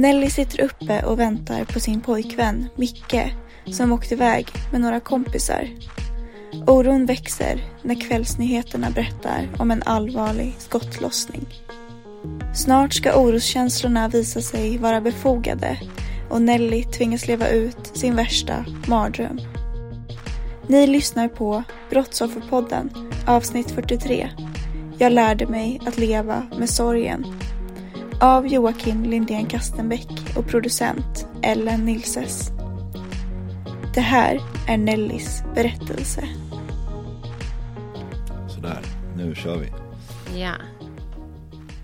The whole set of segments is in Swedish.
Nelly sitter uppe och väntar på sin pojkvän Micke som åkt iväg med några kompisar. Oron växer när kvällsnyheterna berättar om en allvarlig skottlossning. Snart ska oroskänslorna visa sig vara befogade och Nelly tvingas leva ut sin värsta mardröm. Ni lyssnar på Brottsofferpodden avsnitt 43. Jag lärde mig att leva med sorgen av Joakim Lindén Kastenbäck och producent Ellen Nilses. Det här är Nellys berättelse. Sådär, nu kör vi. Ja.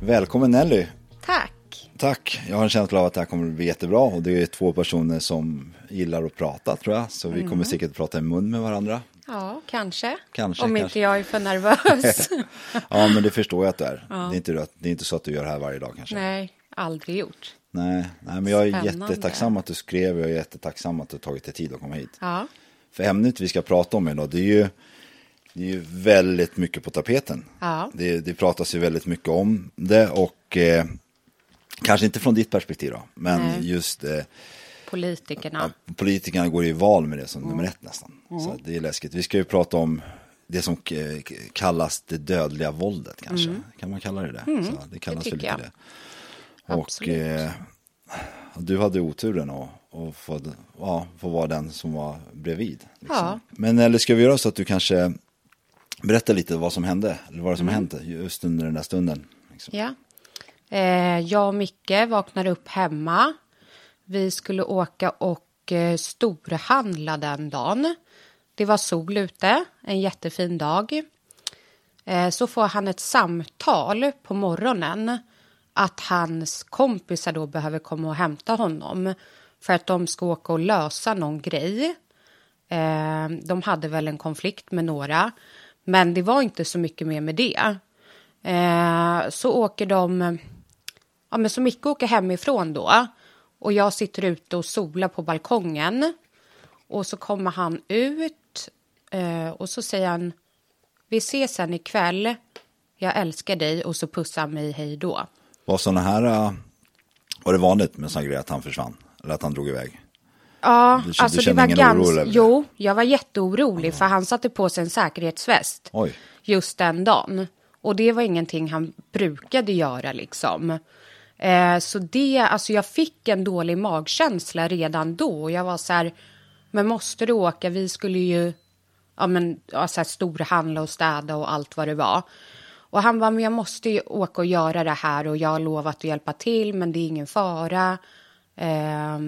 Välkommen Nelly. Tack. Tack. Jag har en känsla av att det här kommer att bli jättebra och det är två personer som gillar att prata tror jag. Så vi kommer säkert att prata i mun med varandra. Ja, kanske. Kanske, Om kanske. inte jag är för nervös. Ja, men det förstår jag att du är. Det, är inte, det är inte så att du gör det här varje dag kanske. Nej, aldrig gjort. Nej, nej men jag är Spännande. jättetacksam att du skrev och jag är jättetacksam att du tagit dig tid att komma hit. Ja. För ämnet vi ska prata om idag, det är ju, det är ju väldigt mycket på tapeten. Ja. Det, det pratas ju väldigt mycket om det och eh, kanske inte från ditt perspektiv då, men Nej. just eh, Politikerna. ja, politikerna går i val med det som nummer ett nästan. Så att det är läskigt. Vi ska ju prata om det som k- kallas det dödliga våldet kanske. Kan man kalla det det? Så det kallas väl tycker lite det. Och eh, du hade oturen att, att få, ja, få vara den som var bredvid. Liksom. Ja. Men eller ska vi göra så att du kanske berättar lite vad som hände, eller vad det Mm. som hände just under den där stunden. Liksom. Ja. Eh, jag och Micke vaknade upp hemma. Vi skulle åka och eh, storhandla den dagen. Det var sol ute, en jättefin dag. Eh, så får han ett samtal på morgonen att hans kompisar då behöver komma och hämta honom för att de ska åka och lösa någon grej. Eh, de hade väl en konflikt med några, men det var inte så mycket mer med det. Eh, så åker de, ja men så Micke åker hemifrån då och jag sitter ute och solar på balkongen och så kommer han ut eh, och så säger han vi ses sen ikväll, jag älskar dig och så pussar han mig hej då. Var sådana här, äh, var det vanligt med sådana grejer att han försvann? Eller att han drog iväg? Ja, Du- du alltså det känner var ganska... det? Jo, jag var jätteorolig för han satte på sig en säkerhetsväst Oj. just den dagen. Och det var ingenting han brukade göra liksom. Eh, så det, alltså jag fick en dålig magkänsla redan då. Och jag var så här, men måste du åka? Vi skulle ju ja, men, ja, så här, storhandla och städa och allt vad det var. Och han var men jag måste ju åka och göra det här och jag har lovat att hjälpa till men det är ingen fara. Eh,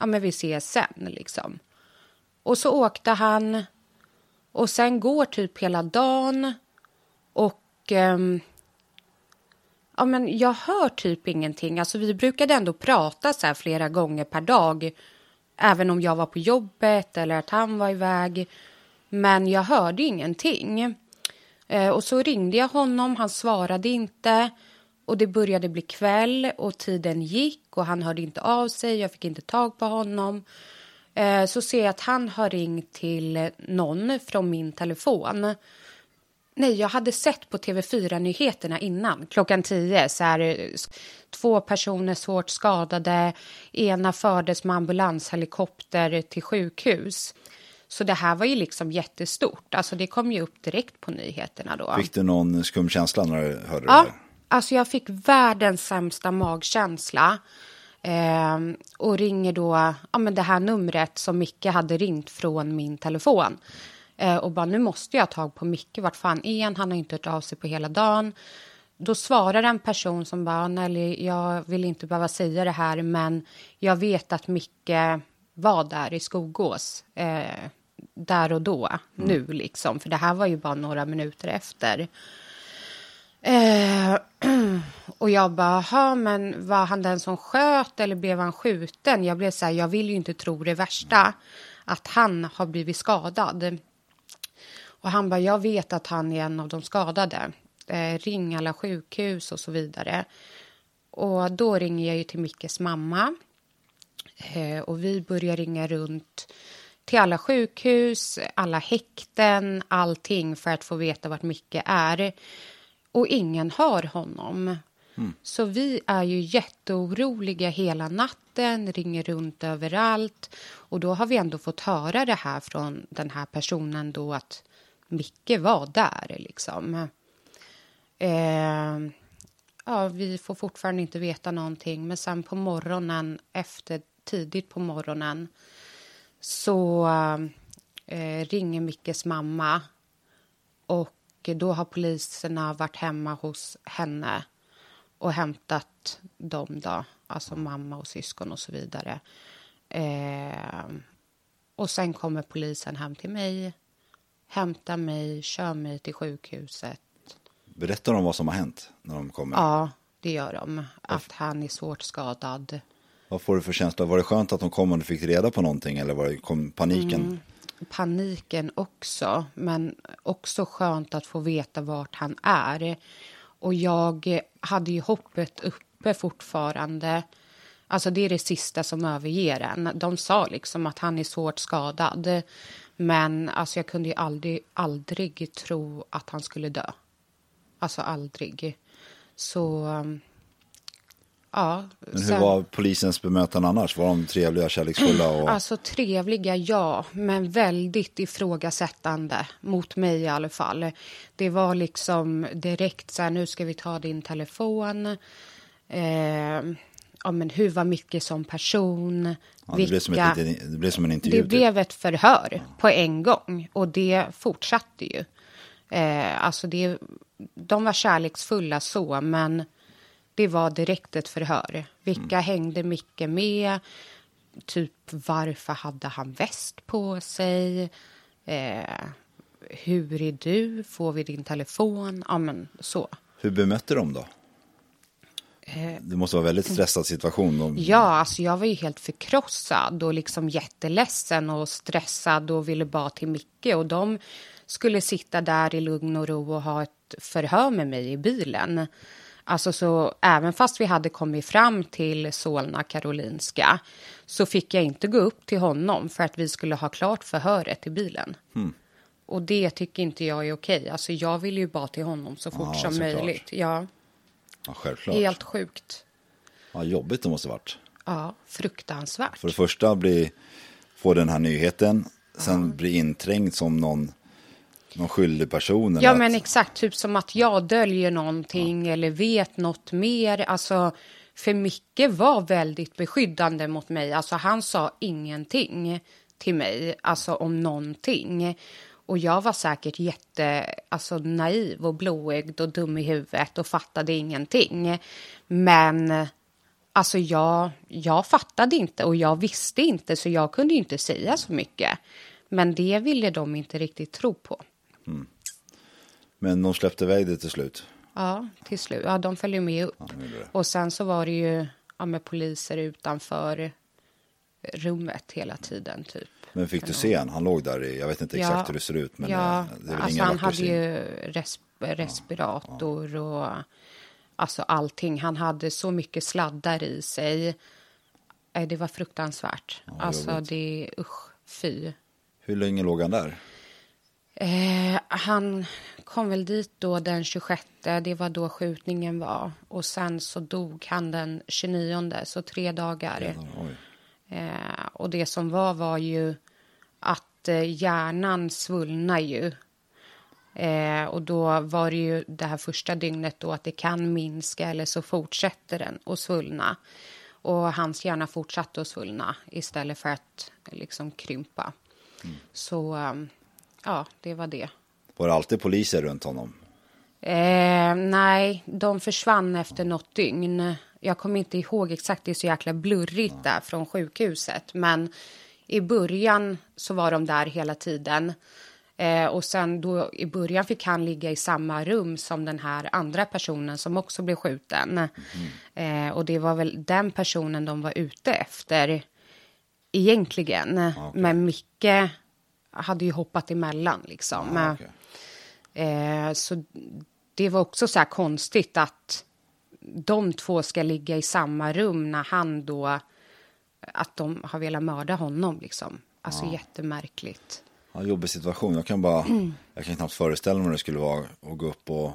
ja, men vi ses sen liksom. Och så åkte han och sen går typ hela dagen och eh, ja, men jag hör typ ingenting. Alltså vi brukade ändå prata så här flera gånger per dag. Även om jag var på jobbet eller att han var iväg. Men jag hörde ingenting. Eh, och så ringde jag honom, han svarade inte. Och det började bli kväll och tiden gick och han hörde inte av sig. Jag fick inte tag på honom. Eh, så ser jag att han har ringt till någon från min telefon. Nej, jag hade sett på TV4-nyheterna innan, klockan tio Så här, två personer svårt skadade. Ena fördes med ambulanshelikopter till sjukhus. Så det här var ju liksom jättestort. Alltså det kom ju upp direkt på nyheterna då. Fick du någon skum känsla när du hörde Ja, det där? alltså jag fick världens sämsta magkänsla. Eh, och ringer då ja, men det här numret som Micke hade ringt från min telefon. Eh, och bara, nu måste jag ha tag på Micke, vart fan är han? Han har inte hört av sig på hela dagen. Då svarar en person som bara, Nelly, jag vill inte behöva säga det här, men jag vet att Micke var där i Skogås. Eh, där och då, nu liksom. För det här var ju bara några minuter efter. Eh, och jag bara, "Jaha, men var han den som sköt eller blev han skjuten? Jag blev så här, jag vill ju inte tro det värsta, att han har blivit skadad. Och han bara, jag vet att han är en av de skadade. Eh, ring alla sjukhus och så vidare. Och då ringer jag ju till Mickes mamma. Eh, och vi börjar ringa runt till alla sjukhus, alla häkten, allting för att få veta vart Micke är. Och ingen har honom. Så vi är ju jätteoroliga hela natten, ringer runt överallt. Och då har vi ändå fått höra det här från den här personen då att Micke var där liksom. Eh, ja, vi får fortfarande inte veta någonting. Men sen på morgonen, efter tidigt på morgonen så eh, ringer Mickes mamma och då har poliserna varit hemma hos henne och hämtat dem då, alltså mamma och syskon och så vidare. Eh, och sen kommer polisen hem till mig, hämtar mig, kör mig till sjukhuset. Berättar de vad som har hänt när de kommer? Ja, det gör de. Att han är svårt skadad. Vad får du för känsla? Var det skönt att de kom och du fick reda på någonting eller var det, kom paniken? Mm. paniken också, men också skönt att få veta vart han är. Och jag hade ju hoppet uppe fortfarande. Alltså det är det sista som överger en. De sa liksom att han är svårt skadad. Men alltså jag kunde ju aldrig, aldrig tro att han skulle dö. Alltså aldrig. Så, um, ja. Men hur sen- var polisens bemötande annars? Var de trevliga, kärleksfulla? Och... Alltså trevliga, ja, men väldigt ifrågasättande mot mig i alla fall. Det var liksom direkt så här, nu ska vi ta din telefon. Eh, ja, men hur var mycket som person? ja, det, blev som ett, det blev som en intervju. Det typ. blev ett förhör på en gång och det fortsatte ju. Eh, alltså det, de var kärleksfulla så, men det var direkt ett förhör. Vilka Mm. hängde Micke med? Typ varför hade han väst på sig? Eh, hur är du? Får vi din telefon? Ja, men så. Hur bemötte de då? Det måste vara en väldigt stressad situation. De... Ja, alltså jag var ju helt förkrossad och liksom jätteledsen och stressad och ville bara till Micke. Och de skulle sitta där i lugn och ro och ha ett förhör med mig i bilen. Alltså så även fast vi hade kommit fram till Solna Karolinska så fick jag inte gå upp till honom för att vi skulle ha klart förhöret i bilen. Och det tycker inte jag är okej. Alltså jag vill ju bara till honom så fort Ja, som såklart. möjligt. Ja, Ja, självklart. helt sjukt. Ja, jobbigt det måste varit. Ja, fruktansvärt. För det första bli, få den här nyheten, sen bli inträngd som någon, någon skyldig person. Ja, att- men exakt. Typ som att jag döljer någonting eller vet något mer. Alltså, för Micke var väldigt beskyddande mot mig. Alltså, han sa ingenting till mig, alltså om någonting. Och jag var säkert jätte alltså, naiv och blåögd och dum i huvudet och fattade ingenting. Men alltså jag, jag fattade inte och jag visste inte så jag kunde inte säga så mycket. Men det ville de inte riktigt tro på. Men de släppte iväg det till slut. Ja, till slut. Ja, de följde med upp. det. och sen så var det ju ja, med poliser utanför rummet hela tiden, typ. Men fick du se han? Han låg där i, jag vet inte exakt hur det ser ut. Men ja, eh, det är väl alltså han hade syn. ju res respirator och alltså allting. Han hade så mycket sladdar i sig. Det var fruktansvärt. alltså jobbigt. det, usch, fy. Hur länge låg han där? Eh, han kom väl dit då den 26, det var då skjutningen var. Och sen så dog han den 29, så tre dagar. Eh, och det som var var ju att eh, hjärnan svullnar ju. Eh, och då var det ju det här första dygnet då att det kan minska eller så fortsätter den att svullna. Och hans hjärna fortsatte att svullna istället för att liksom krympa. Så um, ja, det var det. Var det alltid poliser runt honom? Eh, nej, de försvann efter något dygn. Jag kommer inte ihåg exakt, det är så jäkla blurrigt där från sjukhuset. Men i början så var de där hela tiden. Eh, och sen då i början fick han ligga i samma rum som den här andra personen som också blev skjuten. Eh, och det var väl den personen de var ute efter egentligen. Men Micke hade ju hoppat emellan liksom. Ah, okej. Eh, så det var också så här konstigt att de två ska ligga i samma rum när han då, att de har velat mörda honom liksom. Alltså jättemärkligt. Ja, jobbig situation. Jag kan bara, Mm. jag kan knappt föreställa mig hur det skulle vara att gå upp och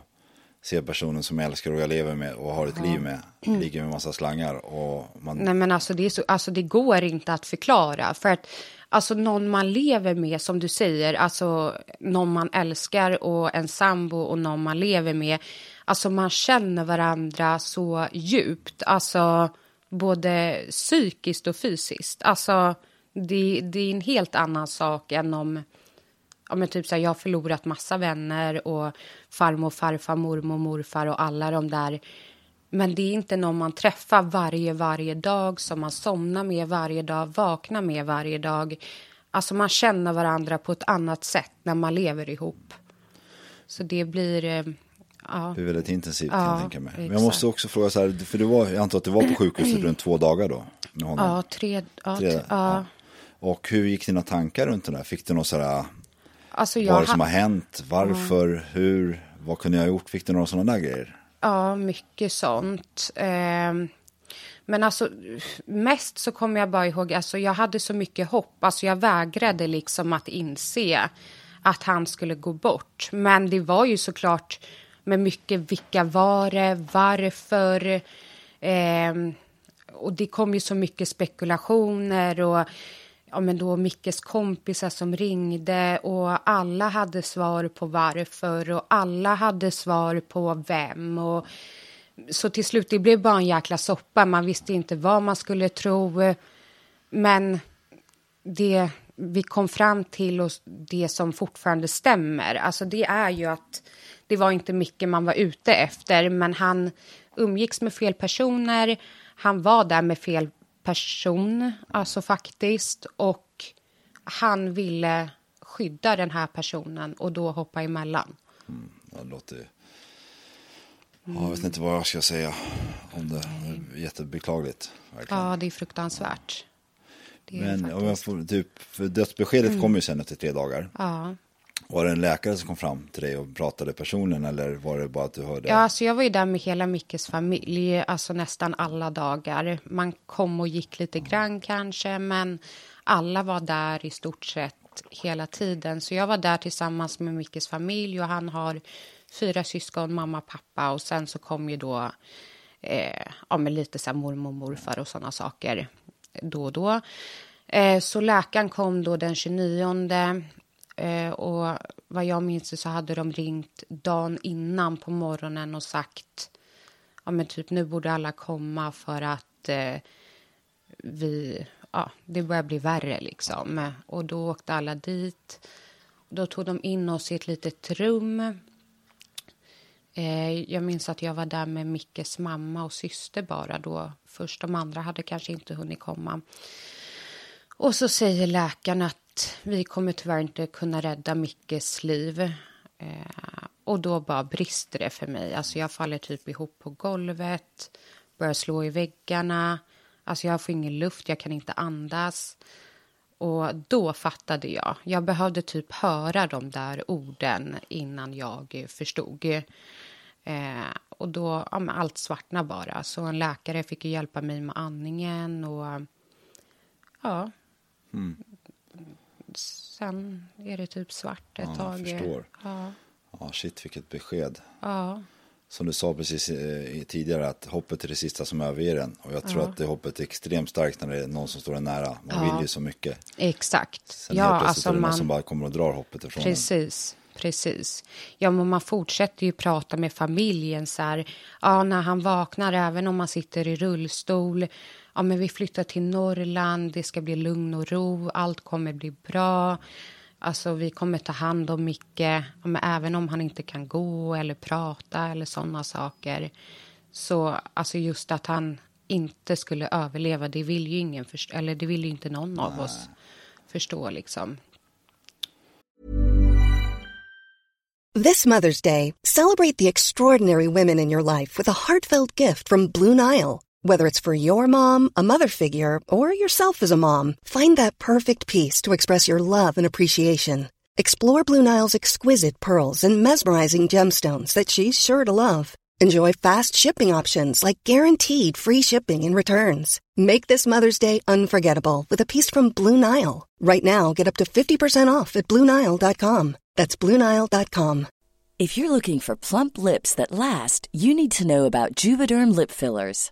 se personen som jag älskar och jag lever med och har ett liv med, ligger med massa slangar och man, Nej men alltså det, är så, alltså det går inte att förklara. För att alltså någon man lever med, som du säger, alltså någon man älskar och en sambo och någon man lever med. Alltså man känner varandra så djupt, alltså både psykiskt och fysiskt. Alltså det, det är en helt annan sak än om ja, men typ så här, jag har förlorat massa vänner och farmor, farfar, mormor, morfar och alla de där. Men det är inte någon man träffar varje, varje dag som man somnar med varje dag, vaknar med varje dag. Alltså man känner varandra på ett annat sätt när man lever ihop. Så det blir, eh, ja. det är väldigt intensivt Ja, kan jag tänka mig. Men jag måste också fråga så här, för du var, jag antar att du var på sjukhuset runt två dagar då? Med honom. Ja, tre, ja, Tre- ja. Och hur gick dina tankar runt det där? Fick du något sådär, Alltså vad jag är det som ha- har hänt? Varför? Hur? Vad kunde jag ha gjort? Fick du några sådana där grejer? Ja, mycket sånt. Ehm, men alltså, mest så kommer jag bara ihåg, alltså jag hade så mycket hopp. Alltså jag vägrade liksom att inse att han skulle gå bort. Men det var ju såklart med mycket, vilka var det, varför? Ehm, och det kom ju så mycket spekulationer och ja, men då Mickes kompisar som ringde och alla hade svar på varför och alla hade svar på vem. Och, så till slut det blev bara en jäkla soppa. Man visste inte vad man skulle tro. Men det vi kom fram till och det som fortfarande stämmer, alltså det är ju att det var inte mycket man var ute efter, men han umgicks med fel personer, han var där med fel person, alltså faktiskt, och han ville skydda den här personen och då hoppa emellan. Ja, Det låter... Ja, jag vet inte vad jag ska säga om det. det är jättebeklagligt. Verkligen. Ja, det är fruktansvärt. Det är Men det om jag faktiskt. får, typ, för dödsbeskedet kom ju sen efter tre dagar. Ja. Var det en läkare som kom fram till dig och pratade personen eller var det bara att du hörde? Ja, alltså jag var ju där med hela Mickes familj, alltså nästan alla dagar. Man kom och gick lite grann kanske, men alla var där i stort sett hela tiden. Så jag var där tillsammans med Mickes familj och han har fyra syskon, mamma, pappa och sen så kom ju då eh, ja, men lite så här mormor, morfar och sådana saker då och då. Eh, så läkaren kom då den 29 eh, och vad jag minns så hade de ringt dagen innan på morgonen och sagt ja men typ nu borde alla komma för att eh, vi, ja det börjar bli värre liksom. Och då åkte alla dit. Då tog de in oss i ett litet rum. Eh, jag minns att jag var där med Mickes mamma och syster bara då. Först de andra hade kanske inte hunnit komma. Och så säger läkaren att vi kommer tyvärr inte kunna rädda Mickes liv. Eh, och då bara brister det för mig. Alltså jag faller typ ihop på golvet, börjar slå i väggarna. Alltså jag får ingen luft, jag kan inte andas. Och då fattade jag. Jag behövde typ höra de där orden innan jag förstod. Eh, och då, ja, men allt svartnade bara. Så en läkare fick ju hjälpa mig med andningen och ja. Sen är det typ svart ett Ja, tag. jag förstår. Ja, Ja, shit vilket besked. ja. som du sa precis eh, tidigare, att hoppet är det sista som överger en. Och jag tror att det hoppet är extremt starkt när det är någon som står en nära. Man vill ju så mycket. Exakt. Sen ja, helt plötsligt alltså är det någon man... som bara kommer och drar hoppet ifrån en. Precis, precis. Ja, men man fortsätter ju prata med familjen så här. Ja, när han vaknar, även om man sitter i rullstol. Ja, men vi flyttar till Norrland, det ska bli lugn och ro, allt kommer bli bra. Alltså, vi kommer ta hand om Micke, ja, men även om han inte kan gå eller prata eller sådana saker. Så alltså just att han inte skulle överleva, det vill ju ingen förstå, eller det vill ju inte någon av oss förstå liksom. This Mother's Day, celebrate the extraordinary women in your life with a heartfelt gift from Blue Nile. Whether it's for your mom, a mother figure, or yourself as a mom, find that perfect piece to express your love and appreciation. Explore Blue Nile's exquisite pearls and mesmerizing gemstones that she's sure to love. Enjoy fast shipping options like guaranteed free shipping and returns. Make this Mother's Day unforgettable with a piece from Blue Nile. Right now, get up to 50% off at BlueNile.com. That's BlueNile.com. If you're looking for plump lips that last, you need to know about Juvederm lip fillers.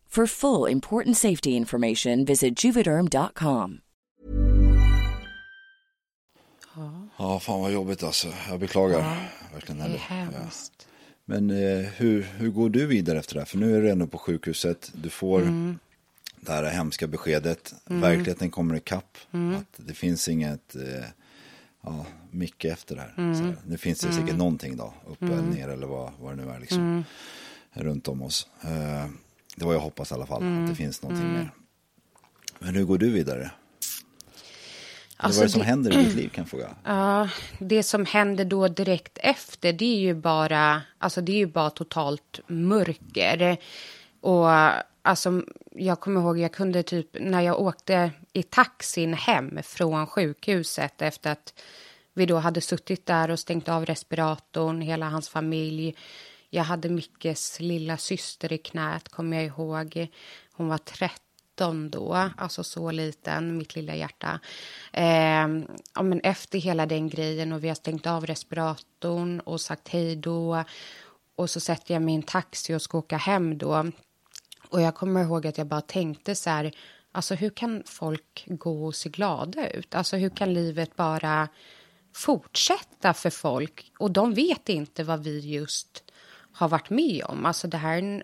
For full important safety information, visit juvederm.com. Ja, fan vad jobbigt alltså. Jag beklagar verkligen. Det är hemskt. Men eh, hur, hur går du vidare efter det här? För nu är du ändå på sjukhuset. Du får Mm. det här hemska beskedet. Verkligheten kommer ikapp. Mm. Att det finns inget eh, ja, mycket efter det här. Mm. Så här. Nu finns det säkert någonting då. Uppe eller ner eller vad, vad det nu är liksom. Mm. Runt om oss. Eh, det var jag hoppas i alla fall. Mm. Att det finns någonting mer. Men hur går du vidare? Alltså, vad är det som det- händer i ditt liv kan jag fråga? Ja, det som händer då direkt efter det är ju bara, alltså det är ju bara totalt mörker. Och alltså jag kommer ihåg, jag kunde typ när jag åkte i taxin hem från sjukhuset efter att vi då hade suttit där och stängt av respiratorn, hela hans familj. Jag hade Mickes lilla syster i knät, kommer jag ihåg. Hon var 13 då, alltså så liten, mitt lilla hjärta. Eh, ja, men efter hela den grejen och vi har stängt av respiratorn och sagt hej då. Och så sätter jag mig i en taxi och ska åka hem då. Och jag kommer ihåg att jag bara tänkte så här, alltså hur kan folk gå och se glada ut? Alltså hur kan livet bara fortsätta för folk? Och de vet inte vad vi just har varit med om. Alltså det här är en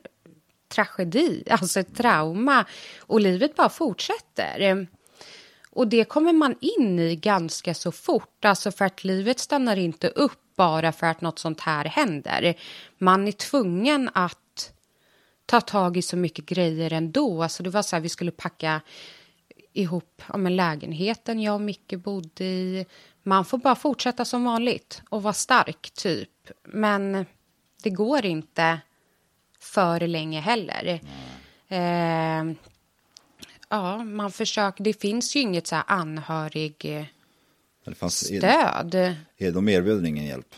tragedi, alltså ett trauma. Och livet bara fortsätter. Och det kommer man in i ganska så fort, alltså för att livet stannar inte upp bara för att något sånt här händer. Man är tvungen att ta tag i så mycket grejer ändå. Alltså det var så här, vi skulle packa ihop ja, men lägenheten jag och Micke bodde i. Man får bara fortsätta som vanligt och vara stark, typ. Men det går inte för länge heller. Eh, ja, man försöker. Det finns ju inget så här anhörigstöd. Det fanns, är, de erbjöd ingen hjälp?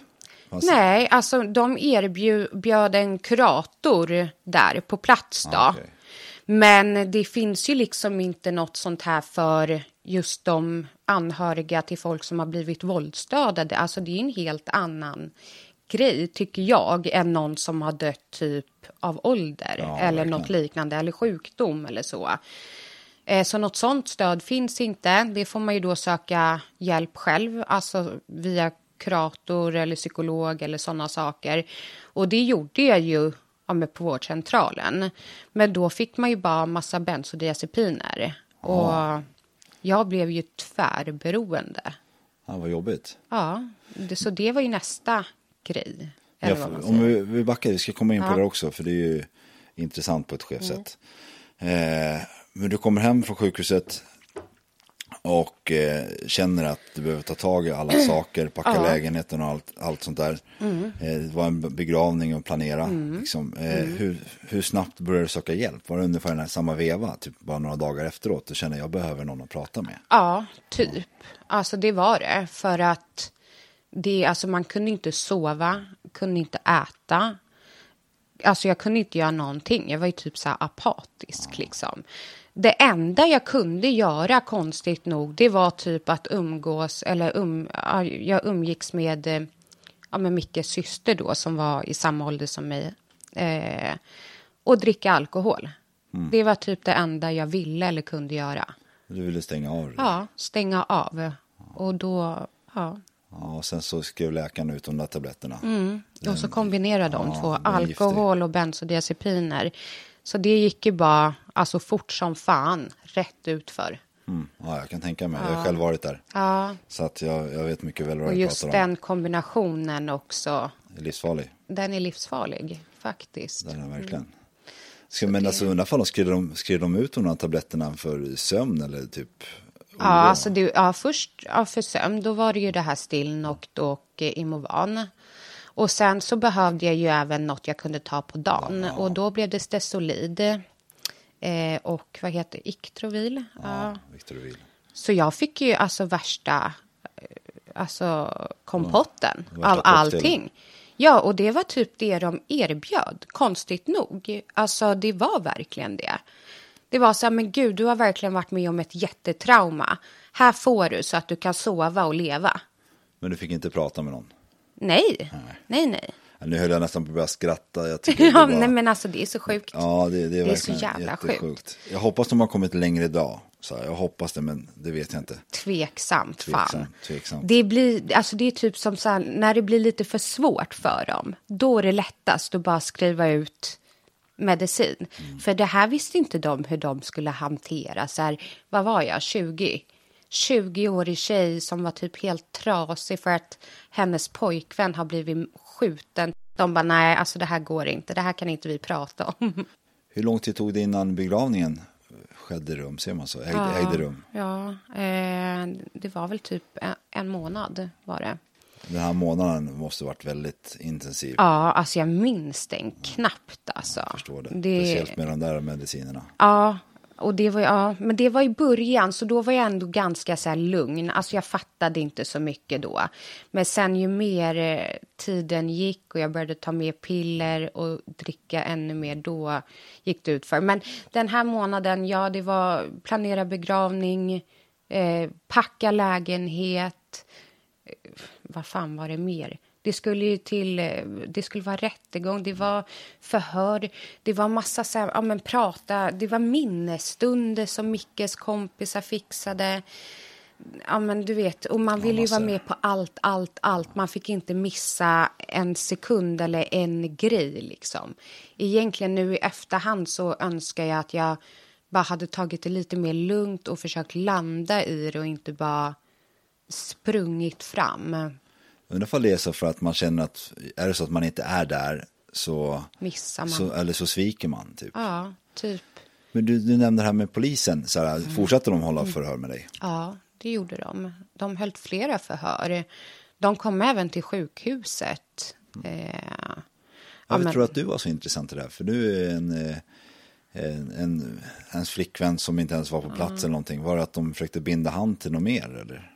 Fanns- Nej, alltså de erbjöd en kurator där på plats då. Ah, okej. Men det finns ju liksom inte något sånt här för just de anhöriga till folk som har blivit våldsdödade. Alltså det är en helt annan grej, tycker jag, än någon som har dött typ av ålder Ja, eller verkligen. något liknande, eller sjukdom eller så. Eh, Så något sånt stöd finns inte. Det får man ju då söka hjälp själv, alltså via kurator eller psykolog eller sådana saker. Och det gjorde jag ju ja, men på vårdcentralen. Men då fick man ju bara massa bensodiazepiner. Och jag blev ju tvärberoende. Ja, vad jobbigt. Ja, det, så det var ju nästa grej. Ja, om vi, vi backar, vi ska komma in på Ja. det också, för det är ju intressant på ett skevt Mm. Eh, men du kommer hem från sjukhuset och eh, känner att du behöver ta tag i alla saker, packa Ja. lägenheten och allt, allt sånt där. Mm. Eh, det var en begravning att planera. Liksom. Eh, Mm. hur, hur snabbt började du söka hjälp? Var det ungefär den här samma veva, typ bara några dagar efteråt? Du känner jag behöver någon att prata med. Ja, typ. Alltså det var det. För att det, alltså man kunde inte sova, kunde inte äta. Alltså jag kunde inte göra någonting. Jag var ju typ så här apatisk liksom. Det enda jag kunde göra, konstigt nog, det var typ att umgås, eller um, ja, jag umgicks med, eh, ja, med Mickes syster då, som var i samma ålder som mig. Eh, och dricka alkohol. Det var typ det enda jag ville eller kunde göra. Du ville stänga av det. Ja, stänga av. Och då, ja. Ja, och sen så skrev läkaren ut de där tabletterna. Och så kombinera de ja, två, alkohol och bensodiazepiner. Så det gick ju bara, alltså fort som fan, rätt ut för. Mm. Ja, jag kan tänka mig. Jag har själv varit där. Ja, Så att jag, jag vet mycket väl vad och just pratar om. den kombinationen också, Det är livsfarlig. den är livsfarlig faktiskt. Den är verkligen. Ska, men alltså undrar fall, skrev de, skrev de ut de här tabletterna för sömn eller typ? Ja, alltså det, ja, först ja, för sömn, då var det ju det här Stilnoct och eh, Imovan. Och sen så behövde jag ju även något jag kunde ta på dagen. Och då blev det Stesolid. Eh, och vad heter Ictrovil. Ja. Victor Vil. Så jag fick ju alltså värsta eh, alltså kompotten värsta av allting. Ja, och det var typ det de erbjöd, konstigt nog. Alltså, det var verkligen det. Det var så här, men gud, du har verkligen varit med om ett jättetrauma. Här får du så att du kan sova och leva. Men du fick inte prata med någon? Nej, nej, nej. Ja, Nu höll jag nästan på att börja skratta. Jag tycker Ja, var... nej, men alltså det är så sjukt. Ja, det, det är, Det är så jävla jättesjukt. Jag hoppas de har kommit längre idag. Så jag hoppas det, men det vet jag inte. Tveksamt, fan. Tveksamt, tveksamt. Det, blir, alltså det är typ som så här, när det blir lite för svårt för dem. Då är det lättast att bara skriva ut medicin. Mm. För det här visste inte de hur de skulle hantera. Så här, vad var jag, 20? 20-årig tjej som var typ helt trasig för att hennes pojkvän har blivit skjuten. De bara, nej, alltså det här går inte. Det här kan inte vi prata om. Hur lång tid tog det innan begravningen skedde rum? Ser man så? Ägde, ägde rum? Ja, eh, det var väl typ en, en månad var det. Den här månaden måste varit väldigt intensiv. Ja, alltså jag minns den knappt alltså. Jag förstår det. det Speciellt med de där medicinerna. Ja, och det var, ja, men det var i början, så då var jag ändå ganska så lugn. Alltså jag fattade inte så mycket då. Men sen ju mer eh, tiden gick och jag började ta mer piller och dricka ännu mer, då gick det ut för. Men den här månaden, ja, det var planera begravning, eh, packa lägenhet, eh, vad fan var det mer? Det skulle ju till, eh, det skulle vara rättegång, det var förhör, det var massa så här, ja men prata, det var minnesstunder som Mickes kompisar fixade. Ja men du vet, och man ville ju vara med på allt, allt, allt. Man fick inte missa en sekund eller en grej liksom. Egentligen nu i efterhand så önskar jag att jag bara hade tagit det lite mer lugnt och försökt landa i det och inte bara sprungit fram. Undrar ifall det är så för att man känner att är det så att man inte är där så, Missar man. så eller så sviker man typ. Ja, typ. Men du, du nämnde det här med polisen, så här, fortsatte de hålla förhör med dig? Ja, det gjorde de. De höll flera förhör. De kom även till sjukhuset. Eh, ja, Varför men- tror att du var så intressant i det här? För du är en, eh, en, en, ens flickvän som inte ens var på plats eller någonting. Var det att de försökte binda hand till något mer eller?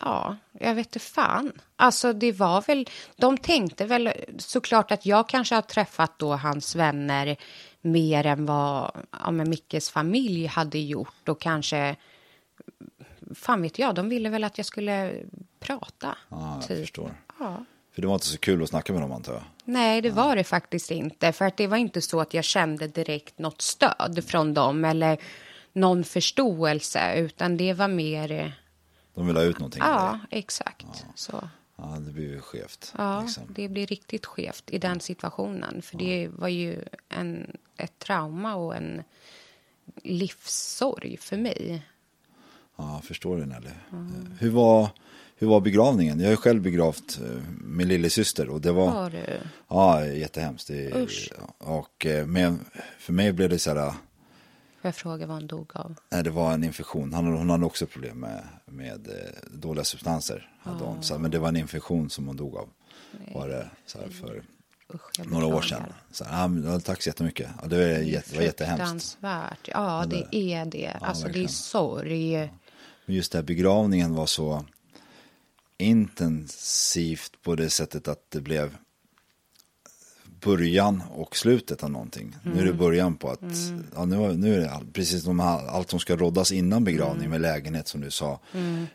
Ja, jag vet inte fan. Alltså det var väl, de tänkte väl såklart att jag kanske har träffat då hans vänner mer än vad ja, men Mickes familj hade gjort och kanske, fan vet jag, de ville väl att jag skulle prata. Ja, jag typ. förstår. Ja. För det var inte så kul att snacka med dem antar jag. Nej, det var det faktiskt inte. För att det var inte så att jag kände direkt något stöd från dem eller någon förståelse, utan det var mer... De vill ha ut någonting Ja, exakt. Så. Ja, det blir ju skevt. Ja, liksom. det blir riktigt skevt i den situationen. För det var ju en, ett trauma och en livssorg för mig. Ja, jag förstår det Nelly. Hur, var, hur var begravningen? Jag har ju själv begravt eh, min lillasyster och det var Har du? ja, jättehemskt. Det, Usch. och, eh, men för mig blev det så här, Får jag fråga vad hon dog av? nej, det var en infektion. Han, hon hade också problem med, med eh, dåliga substanser. Hade hon. Så, men det var en infektion som hon dog av. Var det så här för Usch, några år sedan. Så, här, ja, ja, tack så jättemycket. Ja, det, var, jätte, det var jättehemskt. Ja, det är det. Alltså, det är verkligen. sorg. Men just det här begravningen var så intensivt på det sättet att det blev början och slutet av någonting. Nu är det början på att, ja, nu, nu är det all, precis som all- allt som ska råddas innan begravning med lägenhet som du sa.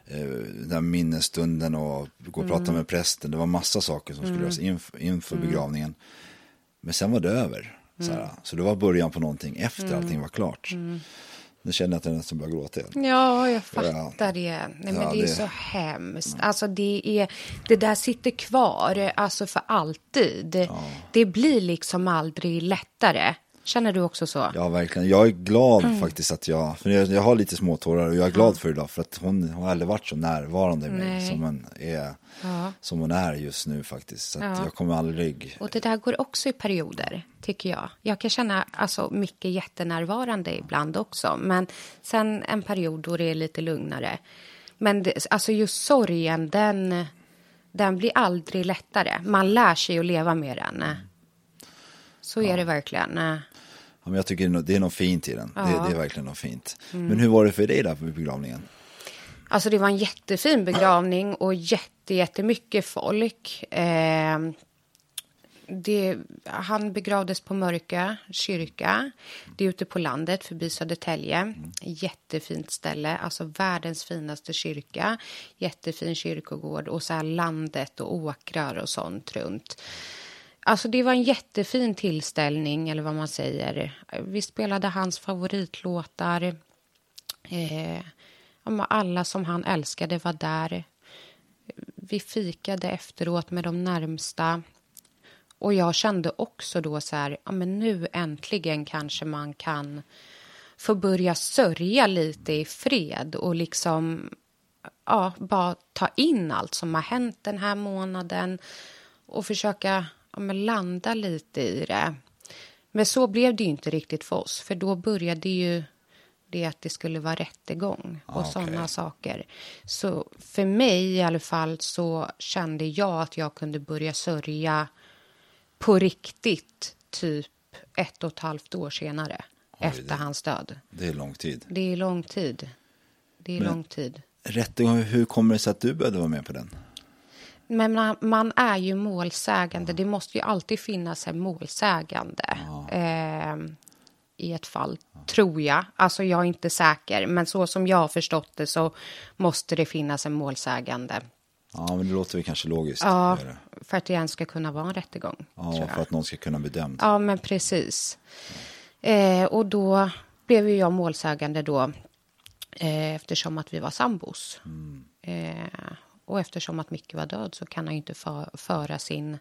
Eh, den minnesstunden och gå och prata med prästen. Det var massa saker som skulle göras inf, inför begravningen. Men sen var det över. Så, så det var början på någonting efter allting var klart. Nu känner jag att jag nästan börjar gråta igen. Ja, jag fattar det. Nej, men Ja, det är det- så hemskt. Alltså, det, är, det där sitter kvar alltså för alltid. Det blir liksom aldrig lättare. Känner du också så? Ja, verkligen. Jag är glad faktiskt att jag, för jag, jag har lite småtårar och jag är glad för idag för att hon har aldrig varit så närvarande i mig som hon, är, som hon är just nu faktiskt. Så Ja. jag kommer aldrig, Och det där går också i perioder, tycker jag. Jag kan känna alltså, mycket jättenärvarande ibland också. Men sen en period då det är lite lugnare. Men det, alltså just sorgen, den, den blir aldrig lättare. Man lär sig att leva med den. Så är det verkligen. Ja, men jag tycker det är något- det är något fint i den. Det, Ja. det är verkligen något fint. Mm. Men hur var det för dig där på begravningen? Alltså det var en jättefin begravning och jätte, jättemycket folk. Eh, det, han begravdes på Mörkö kyrka. Det är ute på landet förbi Södertälje. Jättefint ställe, alltså världens finaste kyrka. Jättefin kyrkogård och så här landet och åkrar och sånt runt. Alltså det var en jättefin tillställning, eller vad man säger. Vi spelade hans favoritlåtar. Eh, alla som han älskade var där. Vi fikade efteråt med de närmsta. Och jag kände också då så här, ja men nu äntligen kanske man kan få börja sörja lite i fred och liksom ja, bara ta in allt som har hänt den här månaden och försöka ja, men landa lite i det. Men så blev det ju inte riktigt för oss, för då började ju det att det skulle vara rättegång och Ah, okej. sådana saker. Så för mig i alla fall så kände jag att jag kunde börja sörja på riktigt typ ett och ett halvt år senare efter det- hans död. Det är lång tid. Det är lång tid. Det är Men- lång tid. Rättegång, hur kommer det sig att du började vara med på den? Men man, man är ju målsägande. Det måste ju alltid finnas en målsägande eh, i ett fall, tror jag. Alltså jag är inte säker, men så som jag har förstått det så måste det finnas en målsägande. Ja, men det låter väl kanske logiskt. Ja, för att det ens ska kunna vara en rättegång. Ja, för att någon ska kunna bli dömd. Ja, men precis. Eh, och då blev ju jag målsägande då eh, eftersom att vi var sambos. Eh, och eftersom att Micke var död så kan han ju inte för, föra sin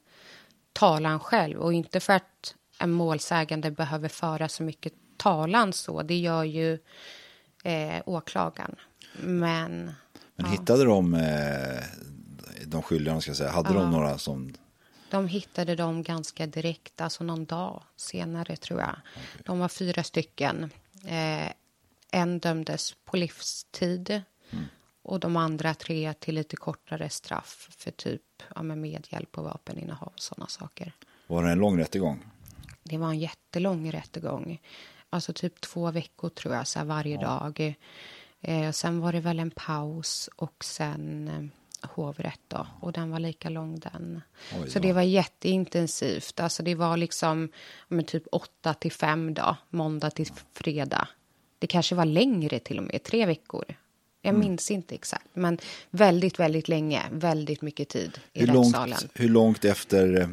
talan själv. Och inte för att en målsägande behöver föra så mycket talan så. Det gör ju eh, åklagaren. Men Men hittade de eh, de skyldiga, ska säga, hade de några som De hittade dem ganska direkt, alltså någon dag senare tror jag. De var fyra stycken. Eh, en dömdes på livstid och de andra tre till lite kortare straff för typ ja, med medhjälp och vapeninnehav och sådana saker. Var det en lång rättegång? Det var en jättelång rättegång. Alltså typ två veckor tror jag, så här varje dag. Eh, sen var det väl en paus och sen eh, hovrätt då. Och den var lika lång den. Oj så då. det var jätteintensivt. Alltså det var liksom ja, men typ åtta till fem dag. Måndag till fredag. Det kanske var längre till och med, tre veckor. Jag Mm. minns inte exakt, men väldigt, väldigt länge. Väldigt mycket tid i Hur långt, rättssalen. hur långt efter eh,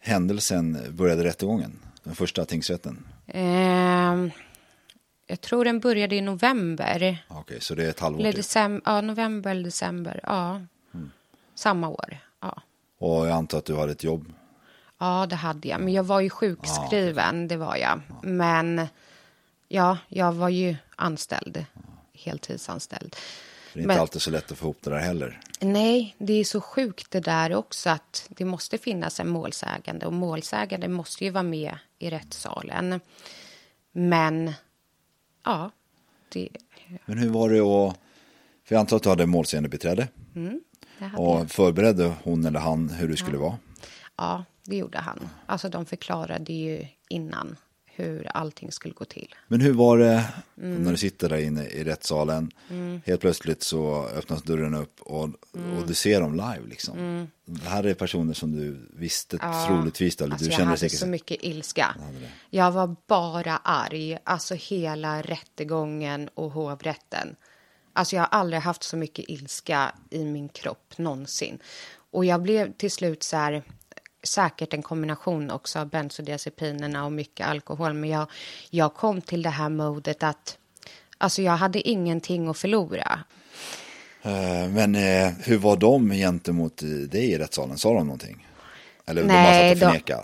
händelsen började rättegången? Den första tingsrätten? Ehm, jag tror den började i november. Ja, Okej, så det är ett halvår Eller december, ja, november eller december. Ja. samma år. Ja. Och jag antar att du hade ett jobb. ja, det hade jag. Men jag var ju sjukskriven, det var jag. Men ja, jag var ju anställd, heltidsanställd. Det är inte Men- alltid så lätt att få ihop det där heller. Nej, det är så sjukt det där också att det måste finnas en målsägande och målsägande måste ju vara med i rättssalen. Men ja, det, Men hur var det att, för jag antar att du hade målsägande beträde det hade och jag. förberedde hon eller han hur det skulle vara? Ja, det gjorde han. Alltså de förklarade ju innan hur allting skulle gå till. Men hur var det Mm. när du sitter där inne i rättssalen? Helt plötsligt så öppnas dörren upp och, Mm. och du ser dem live liksom. Det här är personer som du visste troligtvis, eller Alltså du jag kände hade säkert. så mycket ilska. Jag var bara arg. Alltså hela rättegången och hovrätten. Alltså jag har aldrig haft så mycket ilska i min kropp någonsin. Och jag blev till slut så här, säkert en kombination också av bensodiazepinerna och mycket alkohol. Men jag, jag kom till det här modet att alltså jag hade ingenting att förlora. Eh, Men eh, hur var de gentemot eh, dig i rättssalen? Sa de någonting? Eller Nej, de bara satt och de-?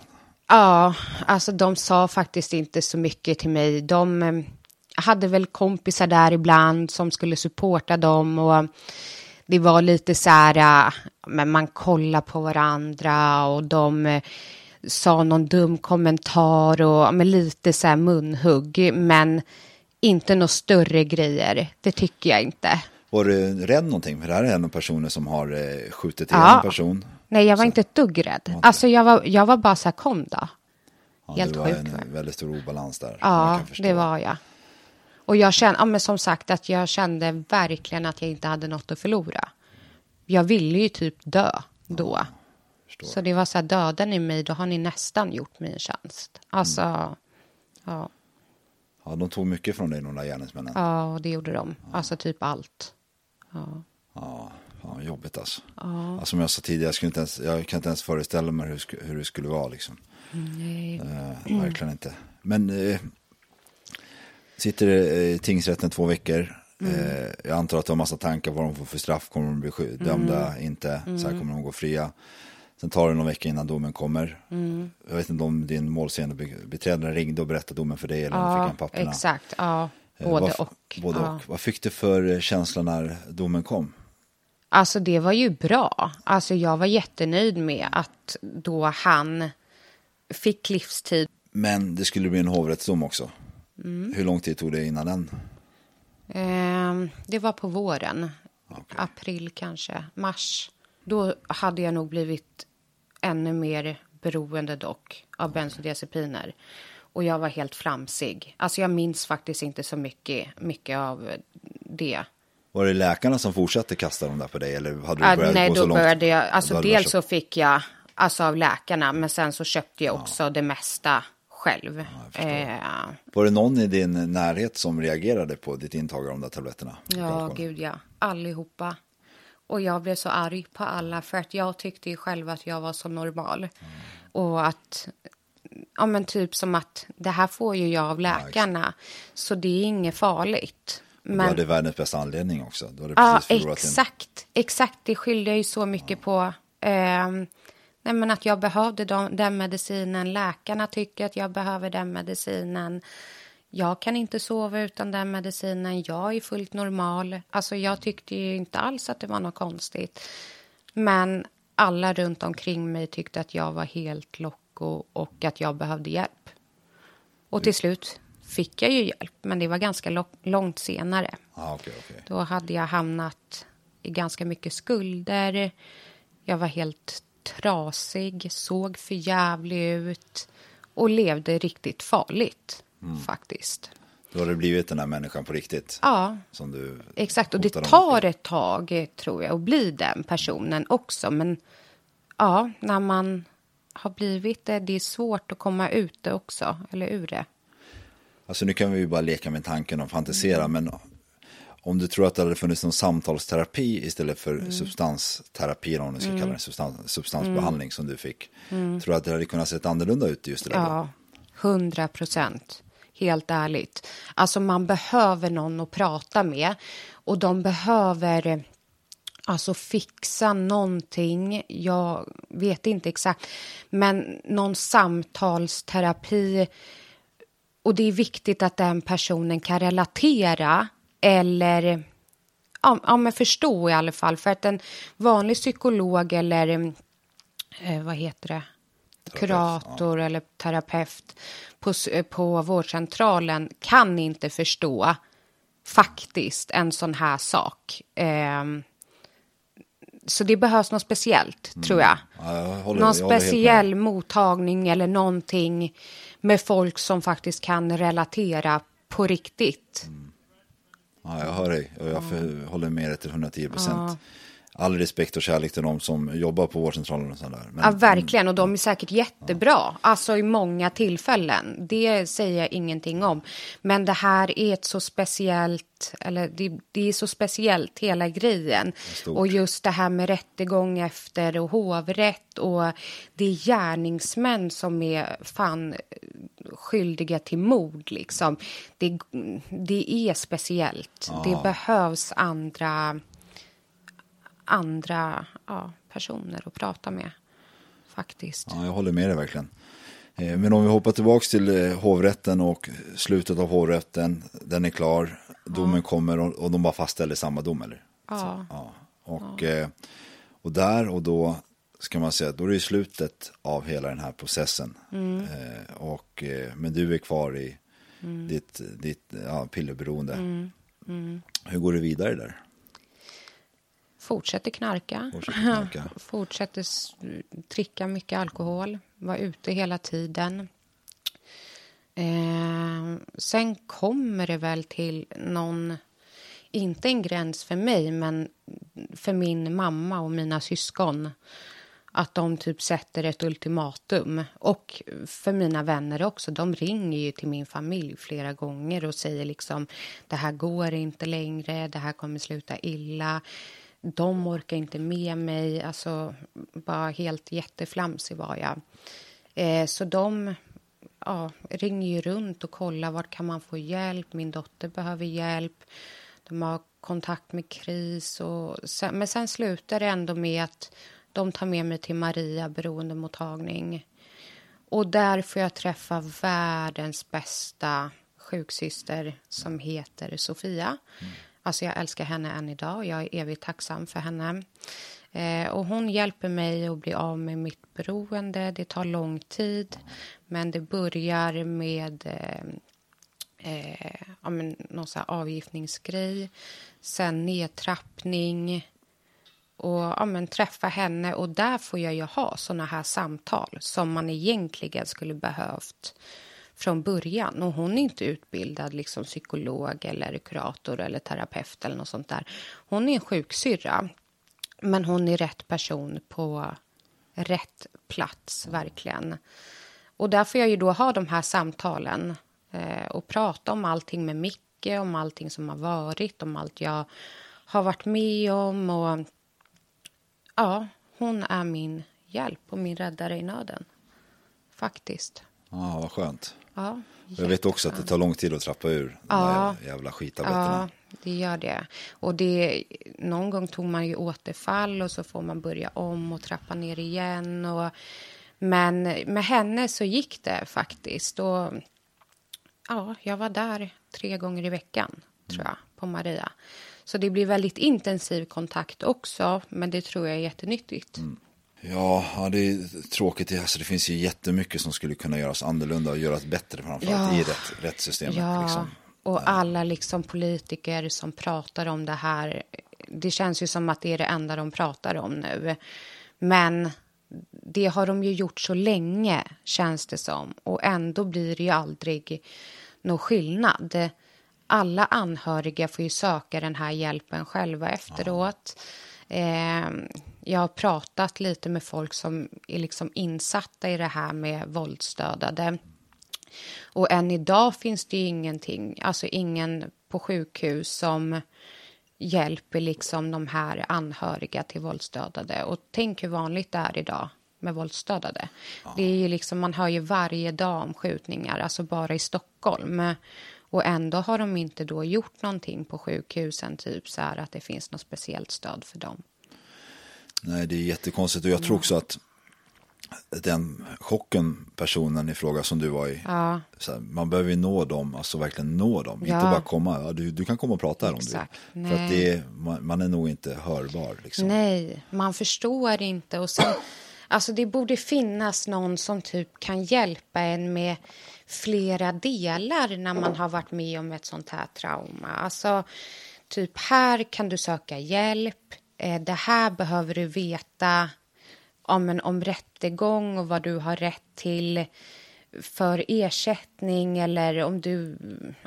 Ja, alltså de sa faktiskt inte så mycket till mig. De eh, hade väl kompisar där ibland som skulle supporta dem och det var lite så här, eh, men man kollar på varandra och de eh, sa någon dum kommentar och men lite så här munhugg, men inte några större grejer. Det tycker jag inte. Var du rädd någonting? För det här är en av personer som har eh, skjutit ihjäl Ja. en person. Nej, jag var inte ett dugg rädd. Alltså jag var, jag var bara så här, kom då. Ja, Helt det var sjukt, en va? väldigt stor obalans där. Ja, det var jag. Och jag kände, ja, men som sagt, att jag kände verkligen att jag inte hade något att förlora. Jag ville ju typ dö då. förstår. Så det var så här, dödar ni mig, då har ni nästan gjort mig en tjänst. Alltså, Mm. ja, Ja, de tog mycket från dig, de där gärningsmännen. ja, det gjorde de. Alltså typ allt. Ja. Ja, fan, jobbigt alltså. Ja. Som jag sa tidigare, jag, skulle inte ens, jag kan inte ens föreställa mig hur, hur det skulle vara. Liksom. Nej. Eh, verkligen inte. Men eh, sitter i tingsrätten två veckor. Eh, jag antar att du har massa tankar vad de får för straff. Kommer de bli sky- dömda? Inte? Så här kommer de gå fria. Sen tar det någon vecka innan domen kommer. Jag vet inte om din målsägande be- beträdare ringde och berättade domen för dig eller om du fick Ja, han papperna. exakt. Ja, Eh, både vad, och. Både ja. och. Vad fick du för eh, känsla när domen kom? Alltså det var ju bra. Alltså jag var jättenöjd med att då han fick livstid. Men det skulle bli en hovrättsdom också. Mm. Hur lång tid tog det innan den? Ehm, det var på våren. April kanske, mars. Då hade jag nog blivit ännu mer beroende dock av bensodiazepiner. Och jag var helt flamsig. Alltså jag minns faktiskt inte så mycket, mycket av det. Var det läkarna som fortsatte kasta dem där på dig? Eller hade du Ah, börjat nej, gå så då långt? började jag, alltså dels så fick jag, alltså av läkarna, men sen så köpte jag också det mesta själv. eh, Var det någon i din närhet som reagerade på ditt intag av de där tabletterna? ja, gud ja, allihopa. Och jag blev så arg på alla för att jag tyckte ju själv att jag var så normal. Och att, ja men typ som att det här får ju jag av läkarna. så det är inget farligt. Du hade världens bästa anledning också. Du hade Ja, förlorat din... exakt. Exakt, det jag ju så mycket på. Ehm, nej, men att jag behövde de, den medicinen. Läkarna tycker att jag behöver den medicinen. Jag kan inte sova utan den medicinen. Jag är fullt normal. Alltså, jag tyckte inte alls att det var något konstigt. Men alla runt omkring mig tyckte att jag var helt locko och att jag behövde hjälp. Och till slut fick jag ju hjälp, men det var ganska långt senare. Ah, okej, okej. Då hade jag hamnat i ganska mycket skulder. Jag var helt trasig, såg för jävlig ut och levde riktigt farligt faktiskt. Då har du blivit den här människan på riktigt. Ja, Som du exakt. Och det tar ett tag, eh, tror jag, att bli den personen också. Men ja, när man har blivit det, det är svårt att komma ut det också, eller ur det. Alltså nu kan vi ju bara leka med tanken och fantisera. Mm. Men om du tror att det hade funnits någon samtalsterapi istället för Mm. substansterapi, eller om du ska kalla det substans, substansbehandling som du fick. Tror du att det hade kunnat se annorlunda ut just det där? Mm. Ja, hundra procent. Helt ärligt. Alltså man behöver någon att prata med och de behöver Alltså fixa någonting, jag vet inte exakt, men någon samtalsterapi. Och det är viktigt att den personen kan relatera eller ja, ja, men förstå i alla fall. För att en vanlig psykolog eller eh, vad heter det? kurator ja. eller terapeut på, på vårdcentralen kan inte förstå faktiskt en sån här sak. Eh, så det behövs något speciellt, mm. tror jag. Ja, jag håller, Någon jag speciell mottagning eller någonting med folk som faktiskt kan relatera på riktigt. Mm. Ja, jag hör dig och jag för, håller med dig till 110 procent. Ja all respekt och kärlek till de som jobbar på vårdcentralen och sådär. Men, ja, verkligen. Och de är säkert jättebra. Ja. Alltså i många tillfällen. Det säger jag ingenting om. Men det här är ett så speciellt, eller det, det är så speciellt hela grejen. Och just det här med rättegång efter och hovrätt och det är gärningsmän som är fan skyldiga till mord liksom. Det, det är speciellt. Ja. Det behövs andra andra ja, personer att prata med. Faktiskt. Ja, jag håller med dig verkligen. Eh, men om vi hoppar tillbaka till eh, hovrätten och slutet av hovrätten. Den är klar, domen ja. kommer och, de bara fastställer samma dom eller? Ja. Ja. Och. Eh, och där och då ska man säga, då är det slutet av hela den här processen. Mm. och, men du är kvar i mm. ditt, ditt ja, pillerberoende. Mm. mm. Hur går det vidare där? Fortsätter knarka. Fortsätter, knarka. Fortsätter dricka mycket alkohol. Vara ute hela tiden. Eh, sen kommer det väl till någon, inte en gräns för mig, men för min mamma och mina syskon. Att de typ sätter ett ultimatum. Och för mina vänner också. De ringer ju till min familj flera gånger och säger liksom det här går inte längre, det här kommer sluta illa de orkar inte med mig. Alltså, bara helt jätteflamsig var jag. Eh, så de ja, ringer ju runt och kollar var kan man få hjälp. Min dotter behöver hjälp. De har kontakt med KRIS. Och sen, men sen slutar det ändå med att de tar med mig till Maria beroendemottagning. Och där får jag träffa världens bästa sjuksyster som heter Sofia. Mm. Alltså jag älskar henne än idag. Jag är evigt tacksam för henne. Eh, och hon hjälper mig att bli av med mitt beroende. Det tar lång tid, men det börjar med eh, eh, ja, men någon sån avgiftningsgrej. Sen nedtrappning och ja, men träffa henne. Och där får jag ju ha såna här samtal som man egentligen skulle behövt från början. Och hon är inte utbildad liksom psykolog eller kurator eller terapeut eller något sånt där. Hon är en sjuksyrra. Men hon är rätt person på rätt plats, verkligen. Och där får jag ju då ha de här samtalen eh, och prata om allting med Micke, om allting som har varit, om allt jag har varit med om. Och ja, hon är min hjälp och min räddare i nöden. Faktiskt. Ja, vad skönt. Ja, jag vet också att det tar lång tid att trappa ur ja, de där jävla skittabletterna. Ja, det gör det. Och det, någon gång tog man ju återfall och så får man börja om och trappa ner igen. Och, men med henne så gick det faktiskt. Och, ja, jag var där tre gånger i veckan, tror jag, på Maria. Så det blir väldigt intensiv kontakt också, men det tror jag är jättenyttigt. Mm. Ja, ja, det är tråkigt. Alltså, det finns ju jättemycket som skulle kunna göras annorlunda och göras bättre framförallt ja. i rätt, rättssystemet. Ja, liksom. och alla liksom politiker som pratar om det här. Det känns ju som att det är det enda de pratar om nu. Men det har de ju gjort så länge, känns det som. Och ändå blir det ju aldrig någon skillnad. Alla anhöriga får ju söka den här hjälpen själva efteråt. Ja. Eh, jag har pratat lite med folk som är liksom insatta i det här med våldsdödade. Och än idag finns det ju ingenting, alltså ingen på sjukhus som hjälper liksom de här anhöriga till våldsdödade. Och tänk hur vanligt det är idag med våldsdödade. Ja. Det är ju liksom, man hör ju varje dag om skjutningar, alltså bara i Stockholm. Och ändå har de inte då gjort någonting på sjukhusen, typ så här att det finns något speciellt stöd för dem. Nej, det är jättekonstigt och jag tror också att den chocken personen i fråga som du var i. Ja. Här, man behöver ju nå dem, alltså verkligen nå dem. Ja. Inte bara komma, ja, du, du kan komma och prata här Exakt. om du vill. För att det man, man är nog inte hörbar. Liksom. Nej, man förstår inte. Och sen, alltså det borde finnas någon som typ kan hjälpa en med flera delar när man har varit med om ett sånt här trauma. Alltså, typ här kan du söka hjälp. Eh, det här behöver du veta om, en, om rättegång och vad du har rätt till för ersättning eller om du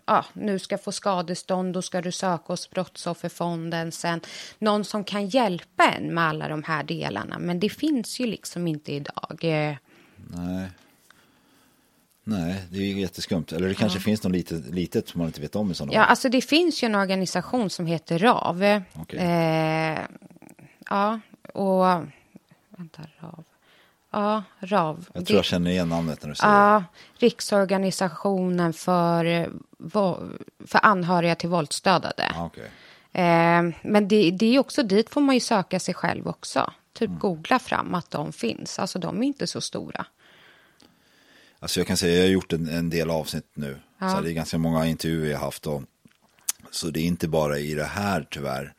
ja, nu ska få skadestånd då ska du söka hos Brottsofferfonden sen. Någon som kan hjälpa en med alla de här delarna. Men det finns ju liksom inte idag. Nej. Nej, det är ju jätteskumt. Eller det kanske finns något litet, litet som man inte vet om i sådana Ja, fall. alltså det finns ju en organisation som heter RAV. Okej. Eh, ja, och... Vänta, RAV. Ja, RAV. Jag tror jag känner igen namnet när du säger det. Ja, Riksorganisationen för, eh, för anhöriga till våldsdödade. Ja, okej. Eh, men det, det är också dit får man ju söka sig själv också. Typ googla fram att de finns. Alltså de är inte så stora. Alltså jag kan säga, jag har gjort en, en del avsnitt nu. Så här, det är ganska många intervjuer jag haft. Och, så det är inte bara i det här tyvärr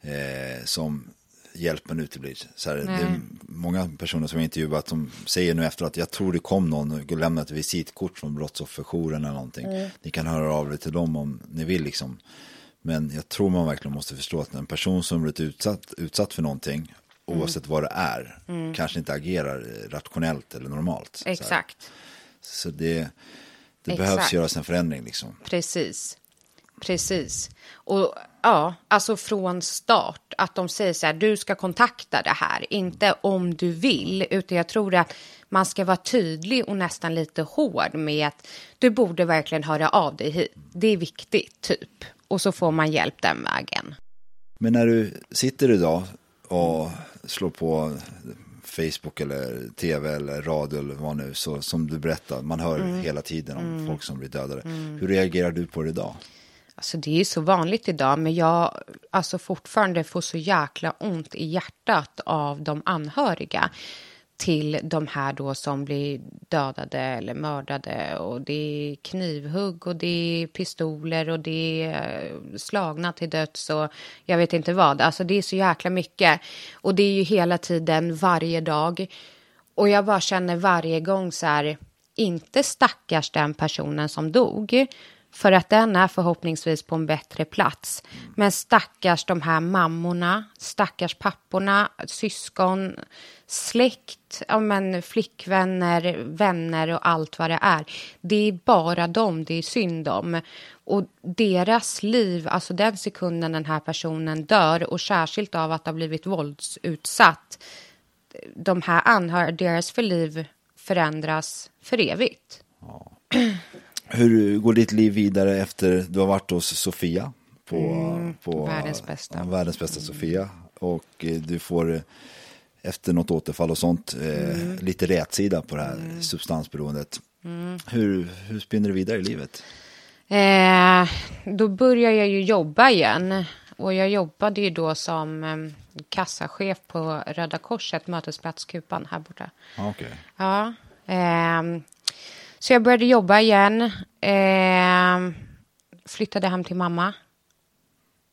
eh, som hjälpen uteblir. Så här, det är många personer som jag intervjuat som säger nu efter att jag tror det kom någon och lämnade ett visitkort från brottsofferjouren eller någonting. Ni kan höra av er till dem om ni vill liksom. Men jag tror man verkligen måste förstå att en person som blivit utsatt, utsatt för någonting, oavsett vad det är, kanske inte agerar rationellt eller normalt. Så. Exakt. så det, det Exakt. behövs göras en förändring liksom. Precis. Precis. Och ja, alltså från start att de säger så här, du ska kontakta det här, inte om du vill, utan jag tror att man ska vara tydlig och nästan lite hård med att du borde verkligen höra av dig hit. Det är viktigt, typ. Och så får man hjälp den vägen. Men när du sitter idag och slår på Facebook eller tv eller radio eller vad nu, så som du berättar, man hör hela tiden om folk som blir dödade. Hur reagerar du på det idag? Alltså det är ju så vanligt idag, men jag alltså fortfarande får så jäkla ont i hjärtat av de anhöriga till de här då som blir dödade eller mördade. Och det är knivhugg och det är pistoler och det är eh, slagna till döds och jag vet inte vad. Alltså det är så jäkla mycket. Och det är ju hela tiden varje dag. Och jag bara känner varje gång så här, inte stackars den personen som dog, för att den är förhoppningsvis på en bättre plats. Men stackars de här mammorna, stackars papporna, syskon, släkt, ja, men flickvänner, vänner och allt vad det är. Det är bara dem det är synd om. Och deras liv, alltså den sekunden den här personen dör och särskilt av att ha blivit våldsutsatt, de här anhöriga, deras för liv förändras för evigt. Hur går ditt liv vidare efter du har varit hos Sofia? På, på världens bästa. Världens bästa Sofia. Och eh, du får eh, efter något återfall och sånt eh, lite rätsida på det här substansberoendet. Hur, hur spinner du vidare i livet? Eh, då började jag ju jobba igen. Och jag jobbade ju då som eh, kassachef på Röda Korset, Mötesplats Kupan här borta. Ja, Okej. Ja. ehm, så jag började jobba igen. Eh, flyttade hem till mamma.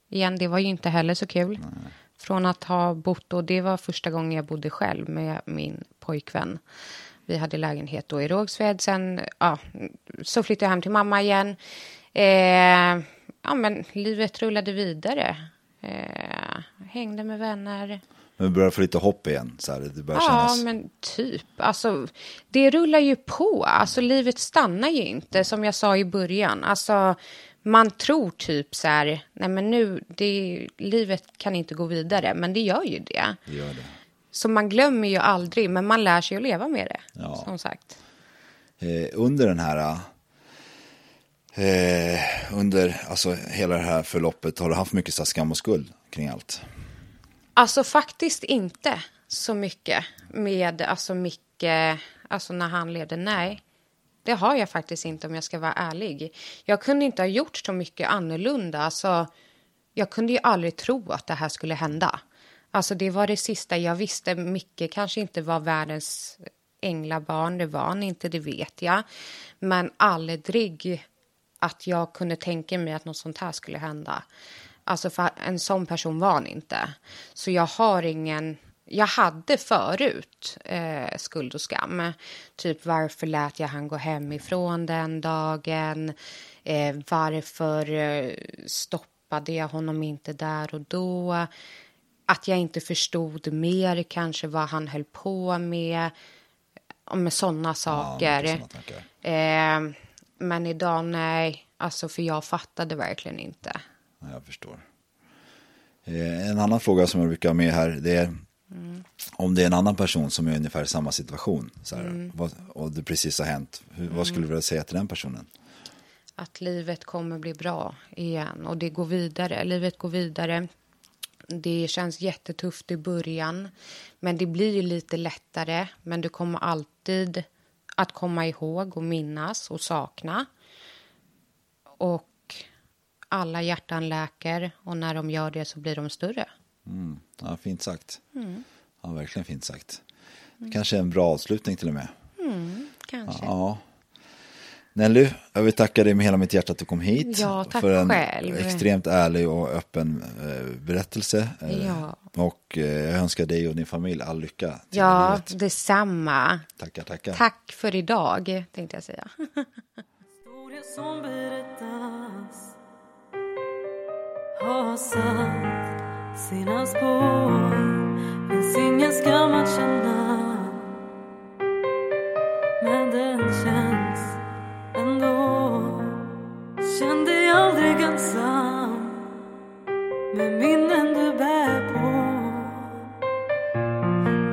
Igen, det var ju inte heller så kul. Från att ha bott, och det var första gången jag bodde själv med min pojkvän. Vi hade lägenhet då i Rågsved. Sen ja, så flyttade jag hem till mamma igen. Eh, ja, men livet rullade vidare. Eh, hängde med vänner. Men börjar få lite hopp igen. Så här, det börjar Ja, kännas. men typ. Alltså, det rullar ju på. Alltså, livet stannar ju inte, som jag sa i början. Alltså, man tror typ så här, nej men nu, det, livet kan inte gå vidare, men det gör ju det. Det gör det. Så man glömmer ju aldrig, men man lär sig att leva med det, Ja. som sagt. eh, under den här eh, under alltså hela det här förloppet har du haft mycket så skam och skuld kring allt? Alltså faktiskt inte så mycket med alltså Micke, alltså när han levde. Nej, det har jag faktiskt inte om jag ska vara ärlig. Jag kunde inte ha gjort så mycket annorlunda. Alltså, jag kunde ju aldrig tro att det här skulle hända. Alltså det var det sista jag visste. Micke kanske inte var världens änglabarn, det var han inte, det vet jag. Men aldrig att jag kunde tänka mig att något sånt här skulle hända. Alltså för en sån person var han inte. Så jag har ingen... Jag hade förut eh, skuld och skam. Typ varför lät jag han gå hemifrån den dagen? Eh, varför eh, stoppade jag honom inte där och då? Att jag inte förstod mer kanske vad han höll på med. Med sådana saker. Ja, eh, men idag, nej. Alltså, för jag fattade verkligen inte. Ja, Jag förstår. Eh, En annan fråga som jag brukar ha med här, det är om det är en annan person som är i ungefär samma situation så här, vad, och det precis har hänt, hur, vad skulle du vilja säga till den personen? Att livet kommer bli bra igen. Och det går vidare. Livet går vidare. Det känns jättetufft i början. Men det blir ju lite lättare. Men du kommer alltid att komma ihåg och minnas och sakna. Och alla hjärtan läker. Och när de gör det så blir de större. Ja, fint sagt. Ja, verkligen fint sagt. Kanske en bra avslutning till och med. Kanske. Ja. Nelly, jag vill tacka dig med hela mitt hjärta att du kom hit. Ja, tack för en själv. extremt ärlig och öppen eh, berättelse. Eh, Ja. Och eh, jag önskar dig och din familj all lycka. till Ja, livet. detsamma. Tackar, tackar. Tack för idag, tänkte jag säga. historia som berättas har satt sina spår Finns ingen skam att känna Men den känns ändå Känn dig aldrig ensam Med minnen du bär på.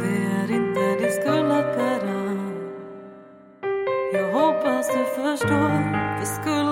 Det är inte din skuld att bära. Jag hoppas du förstår, för skulden